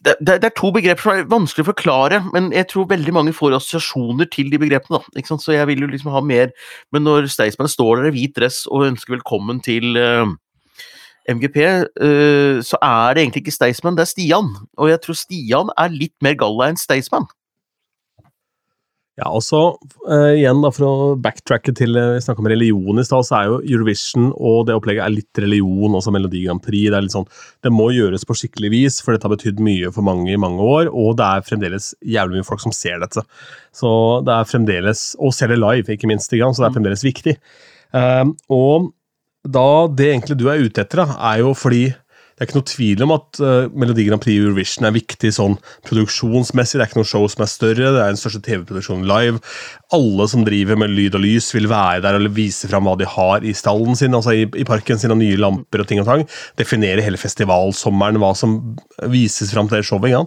det, det, er to begreper som er vanskelig å forklare, men jeg tror veldig mange får assosiasjoner til de begrepene. da, Så jeg vil jo liksom ha mer Men når Staysman står der i hvit dress og ønsker velkommen til uh, eh, MGP, uh, eh, så er det egentlig ikke Staysman, det er Stian. Og jeg tror Stian er litt mer galla enn Staysman. Ja, og så uh, igjen da, For å backtracke til uh, vi snakka om religion i stad, så er jo Eurovision og det opplegget er litt religion, også Melodi Grand Prix. Det er litt sånn, det må gjøres på skikkelig vis, for dette har betydd mye for mange i mange år. Og det er fremdeles jævlig mye folk som ser dette. Så det er fremdeles, Og ser det live, ikke minst. Så det er fremdeles viktig. Uh, og da det egentlig du er ute etter, da, er jo fordi det er ikke noe tvil om at uh, Melodi Grand Prix Eurovision er viktig sånn produksjonsmessig. Det er ikke noe show som er større, det er den største TV-produksjonen live. Alle som driver med lyd og lys, vil være der og vise fram hva de har i stallen sin, altså i, i parken sin, og nye lamper og ting og tang. Definere hele festivalsommeren, hva som vises fram til det showet. Ja.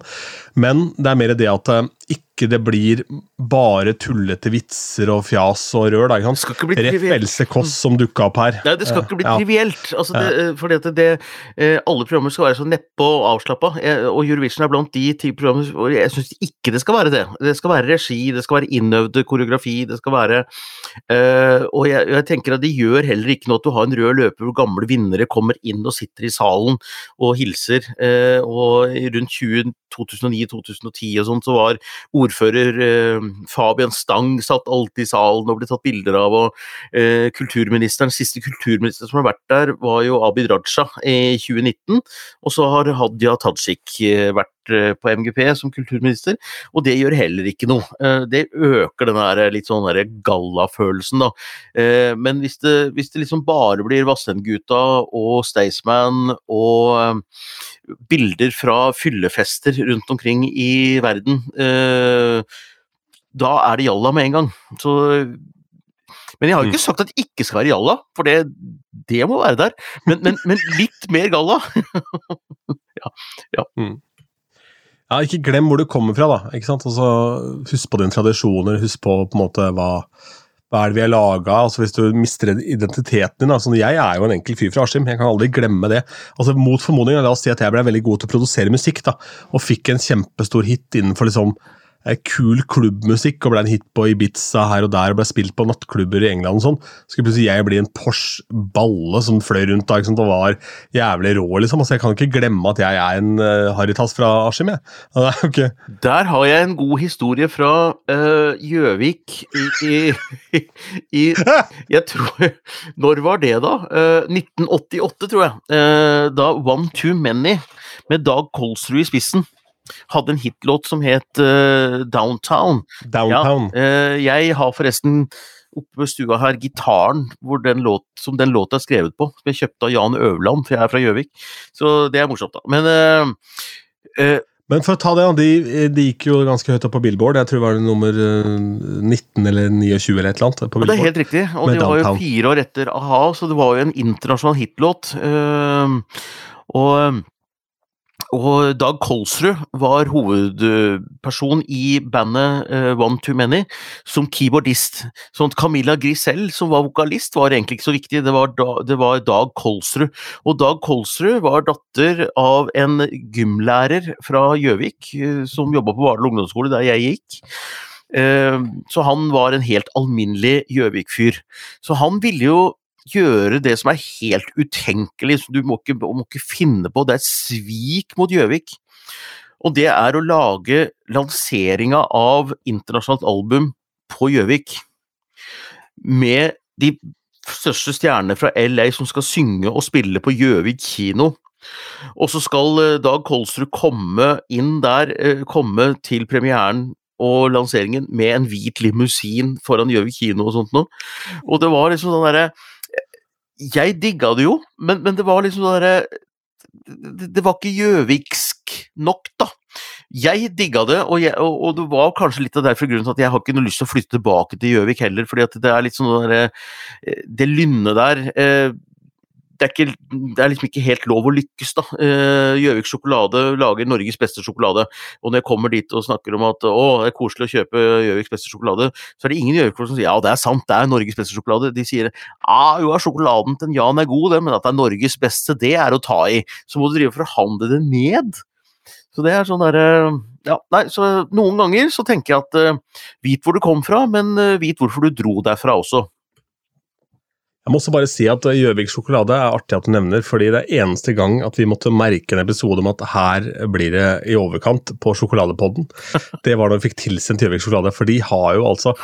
Men det er mer det at uh, ikke det blir bare tullete vitser og fjas og rør. Da, ikke sant? Rett Else Kåss som dukka opp her. Nei, det skal ikke bli ja. trivielt. Altså, det, eh, fordi at det, eh, alle programmer skal være så neppe og avslappa, og Eurovision er blant de ti programmer og Jeg syns ikke det skal være det. Det skal være regi, det skal være innøvde koreografi, det skal være uh, Og jeg, jeg, tenker at det gjør heller ikke noe at du har en rød løper hvor gamle vinnere kommer inn og sitter i salen og hilser. Uh, og rundt 2009-2010 og sånn så var ordfører uh, Fabian Stang satt alltid i salen og ble tatt bilder av, og kulturministeren, siste kulturminister som har vært der, var jo Abid Raja i 2019, og så har Hadia Tajik vært på MGP som kulturminister, og det gjør heller ikke noe. Eh, Det øker den der litt sånn gallafølelsen, da. Eh, Men hvis det, hvis det liksom bare blir Vassendgutta og Staysman og eh, bilder fra fyllefester rundt omkring i verden, eh, da er det jalla med en gang. Så men jeg har jo ikke sagt at det ikke skal være jalla, for det, det må være der. Men, men, men litt mer galla. Ja, ikke glem hvor du kommer fra, da. ikke sant? Altså, husk på dine tradisjoner, husk på på en måte hva, hva er det vi er laga altså, Hvis du mister identiteten din altså, Jeg er jo en enkel fyr fra Askim, jeg kan aldri glemme det. Altså, Mot formodning, la oss si at jeg ble veldig god til å produsere musikk, da, og fikk en kjempestor hit innenfor liksom eh, kul klubbmusikk og ble en hit på Ibiza her og der og ble spilt på nattklubber i England og sånn. Så skulle plutselig jeg bli en Porsche balle som fløy rundt da, og var jævlig rå, liksom. Altså, jeg kan ikke glemme at jeg er en uh, Haritas fra Askim, jeg. Jo Der har jeg en god historie fra Gjøvik uh, i, i, i Jeg tror Når var det, da? Uh, 1988, tror jeg. Eh, da One Too Many, med Dag Kolsrud i spissen, hadde en hitlåt som het uh, Downtown. downtown. Ja, uh, jeg har forresten oppe ved stua her gitaren den låt, som den låta er skrevet på, som jeg kjøpte av Jan Øverland, for jeg er fra Gjøvik. Så det er morsomt, da. Men uh, Men for å ta det, de, de gikk jo ganske høyt opp på Billboard. Jeg tror det var nummer eh, 19 eller 29 eller et eller annet. det er helt riktig, og det var jo fire år etter a-ha, så det var jo en internasjonal hitlåt. og, og Dag Kolsrud var hovedperson i bandet øh, One Too Many som keyboardist. Sånn at Camilla Grisell, som var vokalist, var egentlig ikke så viktig, det var, da, det var Dag Kolsrud. Og Dag Kolsrud var datter av en gymlærer fra Gjøvik, øh, som jobba på Vardø ungdomsskole, der jeg gikk. Eh, Så han var en helt alminnelig Gjøvik-fyr. Så han ville jo gjøre det som er helt utenkelig, som du må ikke, må ikke finne på. Det er et svik mot Gjøvik. Og det er å lage lanseringa av internasjonalt album på Gjøvik. Med de største stjernene fra LA som skal synge og spille på Gjøvik kino. Og så skal eh, Dag Kolsrud komme inn der, eh, komme til premieren og lanseringen med en hvit limousin foran Gjøvik kino og sånt noe. Og det var liksom sånn derre Jeg digga det jo, men, men det var liksom sånn derre det, det var ikke gjøviksk nok, da. Jeg digga det, og, jeg, og, og det var kanskje litt av derfor grunnen til at jeg har ikke noe lyst til å flytte tilbake til Gjøvik heller, fordi at det er litt sånn derre Det lynnet der eh, det er, ikke, det er liksom ikke helt lov å lykkes, da. Eh, Gjøvik sjokolade lager Norges beste sjokolade, og når jeg kommer dit og snakker om at å, det er koselig å kjøpe Gjøviks beste sjokolade, så er det ingen gjøvikfolk som sier ja, det er sant, det er Norges beste sjokolade. De sier ja, jo, sjokoladen til Jan er god, det, men at det er Norges beste, det er å ta i. Så må du drive og forhandle det ned. Så det er sånn derre Ja, nei, så noen ganger så tenker jeg at uh, vit hvor du kom fra, men uh, vit hvorfor du dro derfra også. Jeg må også bare si at eh, Gjøvik sjokolade er artig at du nevner, fordi det er eneste gang at vi måtte merke en episode om at her blir det i overkant på sjokoladepodden. Det var da vi fikk tilsendt Gjøvik sjokolade, for de har jo altså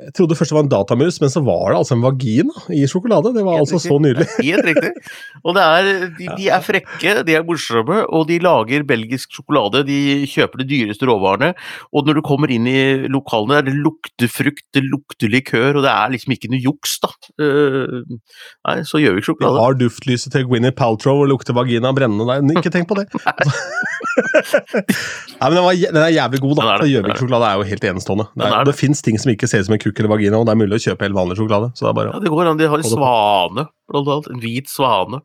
Jeg trodde først det var en datamus, men så var det altså en vagina i sjokolade. Det var Helt altså riktig. så nydelig. Helt riktig. Og det er, de, de er frekke, de er morsomme, og de lager belgisk sjokolade. De kjøper de dyreste råvarene. Og når du kommer inn i lokalene, der det lukter frukt, det lukter likør, og det er liksom ikke noe juks, da. Nei, så gjør vi ikke Vi sjokolade. har duftlyset til Gwyneth Paltrow og lukter vagina brennende der. Ikke tenk på det. Nei, men den, var, den er jævlig god, da. Den er jo helt enestående. Det, er, det fins ting som ikke ser ut som en kukk eller vagina, og det er mulig å kjøpe helt vanlig sjokolade. Så det er bare Ja, det går an. De har en svane, blant annet. En hvit svane.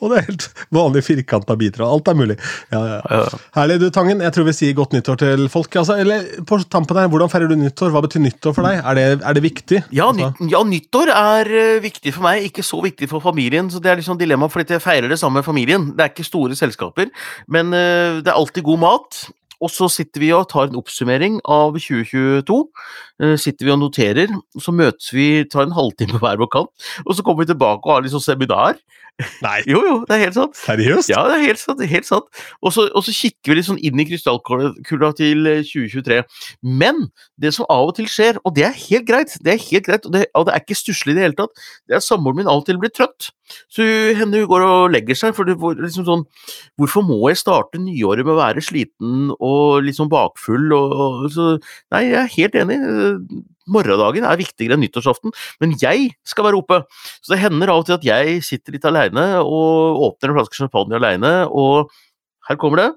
Og det er helt vanlige firkanta biter, og alt er mulig. Ja, ja. Herlig, du Tangen. Jeg tror vi sier godt nyttår til folk. Altså, eller på tampen her, Hvordan feirer du nyttår? Hva betyr nyttår for deg? Er det, er det viktig? Ja, Altså, ja, nyttår er eh, viktig for meg, ikke så viktig for familien. så Det er liksom dilemma, fordi jeg feirer det sammen med familien. Det er ikke store selskaper, men eh, det er alltid god mat. Og så sitter vi og tar en oppsummering av 2022. eh, sitter vi og noterer, så møtes vi, tar en halvtime hver vår kant, og så kommer vi tilbake og har sånn seminar. Nei, Jo, jo, det er helt sant. seriøst? Ja, det er helt sant. helt sant. Og så, og så kikker vi litt sånn inn i krystallkula til eh, 2023. Men det som av og til skjer, og det er helt greit, det er helt greit, og det, og det er ikke stusslig i det hele tatt, det er at samboeren min av og til blir trøtt. Så henne hun går og legger seg, for det var liksom sånn Hvorfor må jeg starte nyåret med å være sliten og sånn bakfull og, og så Nei, jeg er helt enig. Morgendagen er viktigere enn nyttårsaften, men jeg skal være oppe. Så det hender av og til at jeg sitter litt aleine og åpner en flaske champagne aleine, og her kommer det.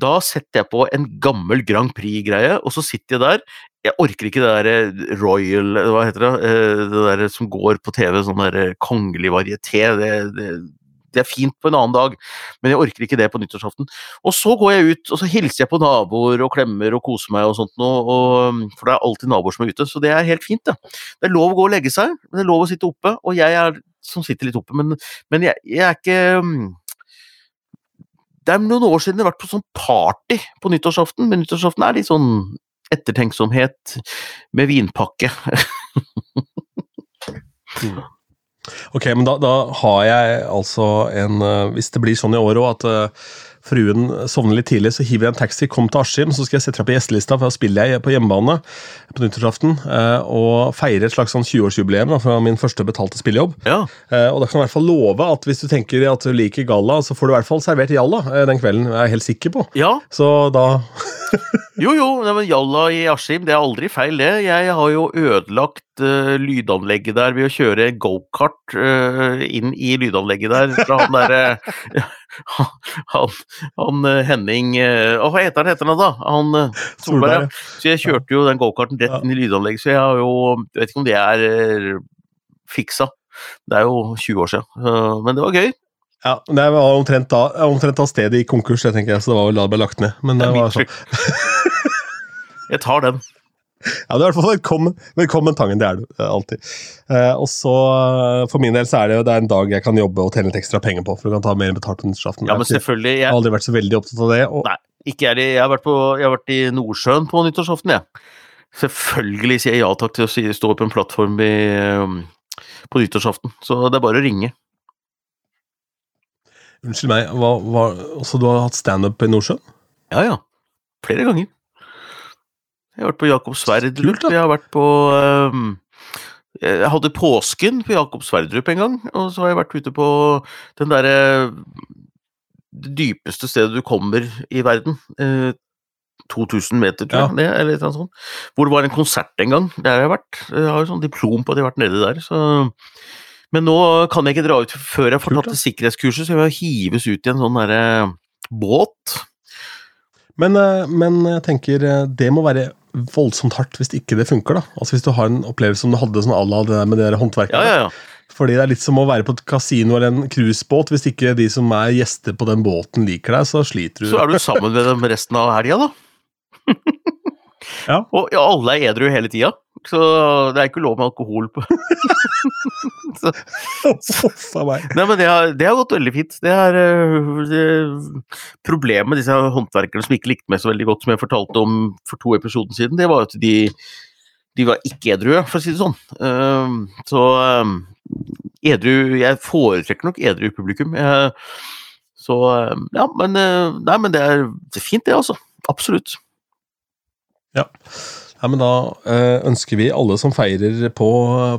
Da setter jeg på en gammel Grand Prix-greie, og så sitter jeg der. Jeg orker ikke det der Royal Hva heter det? Eh, Det der som går på TV, sånn der kongelig varieté. Det, det, det er fint på en annen dag, men jeg orker ikke det på nyttårsaften. Og så går jeg ut, og så hilser jeg på naboer og klemmer og koser meg og sånt noe, og, for det er alltid naboer som er ute, så det er helt fint, det. Det er lov å gå og legge seg, men det er lov å sitte oppe, og jeg er som sitter litt oppe, men, men jeg, jeg er ikke mm, Det er noen år siden jeg har vært på sånn party på nyttårsaften, men nyttårsaften er litt sånn ettertenksomhet med vinpakke. Ok, men da, da har jeg altså en eh, Hvis det blir sånn i år òg at eh, fruen sovner litt tidlig, så hiver jeg en taxi, kom til Askim, så skal jeg sette deg på gjestelista, for da spiller jeg på hjemmebane på nyttårsaften. eh, Og feire et slags sånn 20-årsjubileum da, fra min første betalte spillejobb. Ja, Og da kan jeg i hvert fall love at hvis du tenker at du liker galla, så får du i hvert fall servert jalla den kvelden. Jeg er helt sikker på. ja Så da Jo, jo, men Jalla i Askim, det er aldri feil, det. Jeg har jo ødelagt eh, lydanlegget der ved å kjøre gokart uh, inn i lydanlegget der fra han derre han, han eh, Henning Å, hva heter han heter han da? Han Solberg. ja. Så jeg kjørte jo den gokarten rett inn i lydanlegget, så jeg har jo Jeg vet ikke om det er fiksa. Det er jo 20 år siden, men det var gøy. Ja, Det var omtrent da, omtrent da stedet i konkurs, jeg tenker jeg, så det var vel da det ble lagt ned. Men det Det var sånn. Jeg tar den. Ja, du er i hvert fall velkommen, velkommen Tangen, det er du eh, alltid. Eh, og så, eh, For min del så er det jo det er en dag jeg kan jobbe og tjene litt ekstra penger på. for du kan ta mer betalt på nyttårsaften. Ja, men Jeg selvfølgelig. har aldri vært så veldig opptatt av det. Og, Nei, ikke er det. Jeg har vært, på, jeg har vært i Nordsjøen på nyttårsaften, jeg. Selvfølgelig sier jeg ja takk til å stå på en plattform i, um, på nyttårsaften. Så det er bare å ringe. Unnskyld meg, hva, hva, så du har hatt standup i Nordsjøen? Ja, ja. Flere ganger. Jeg har vært på Jakob Sverdrup. Jeg har vært på um, Jeg hadde påsken på Jakob Sverdrup en gang, og så har jeg vært ute på den derre Det dypeste stedet du kommer i verden. Uh, 2000 meter, tror jeg, Ja. eller noe sånt. Hvor det var en konsert en gang. Der har jeg vært. Jeg har jo sånn diplom på at jeg har vært nedi der, så Men nå kan jeg ikke dra ut før jeg får Kult, tatt det sikkerhetskurset, så jeg vil hives ut i en sånn derre båt. Men, eh, men jeg tenker eh, det må være voldsomt hardt hvis ikke det funker. da. Altså Hvis du har en opplevelse som du hadde sånn à la det der med det der håndverket. Ja, ja, ja. Fordi det er litt som å være på et kasino eller en cruisebåt. Hvis ikke de som er gjester på den båten liker deg, så sliter du. Så er du sammen med dem resten av helga, da. Ja. Og alle er edru hele tida, så det er ikke lov med alkohol på så, meg. Nei, men det har, det har gått veldig fint. Det er det, Problemet med disse håndverkerne som ikke likte meg så veldig godt, som jeg fortalte om for to episoder siden, det var at de, de var ikke edru, for å si det sånn. Uh, så um, edru Jeg foretrekker nok edru publikum. Jeg, så ehm, Ja, men øh, Nei, men det er, det er fint, det, altså. Absolutt. Ja. Ja, men Da eh, ønsker vi alle som feirer på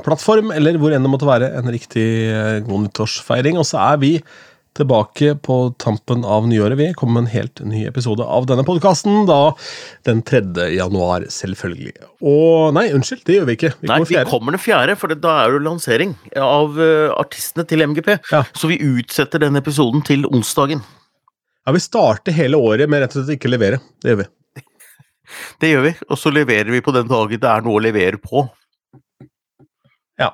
plattform, eller hvor enn det måtte være, en riktig eh, god nyttårsfeiring. Og så er vi tilbake på tampen av nyåret. Vi kommer med en helt ny episode av denne podkasten da den 3. januar, selvfølgelig. Og nei, unnskyld, det gjør vi ikke. Vi Nei, kommer vi kommer den fjerde, for da er det lansering av øh, artistene til MGP. Ja. Så vi utsetter den episoden til onsdagen. Ja, Vi starter hele året med rett og slett ikke levere. Det gjør vi. Det gjør vi, og så leverer vi på den dagen det er noe å levere på. Ja,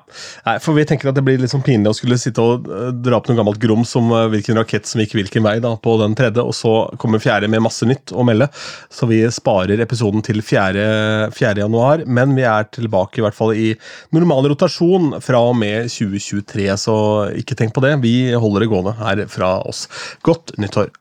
for vi tenker at det blir litt sånn pinlig å skulle sitte og eh, dra opp noe gammelt grums om eh, hvilken rakett som gikk hvilken vei da, på den tredje, og så kommer fjerde med masse nytt å melde. Så vi sparer episoden til 4. 4. januar, men vi er tilbake i hvert fall i normal rotasjon fra og med 2023, så ikke tenk på det. Vi holder det gående her fra oss. Godt nyttår.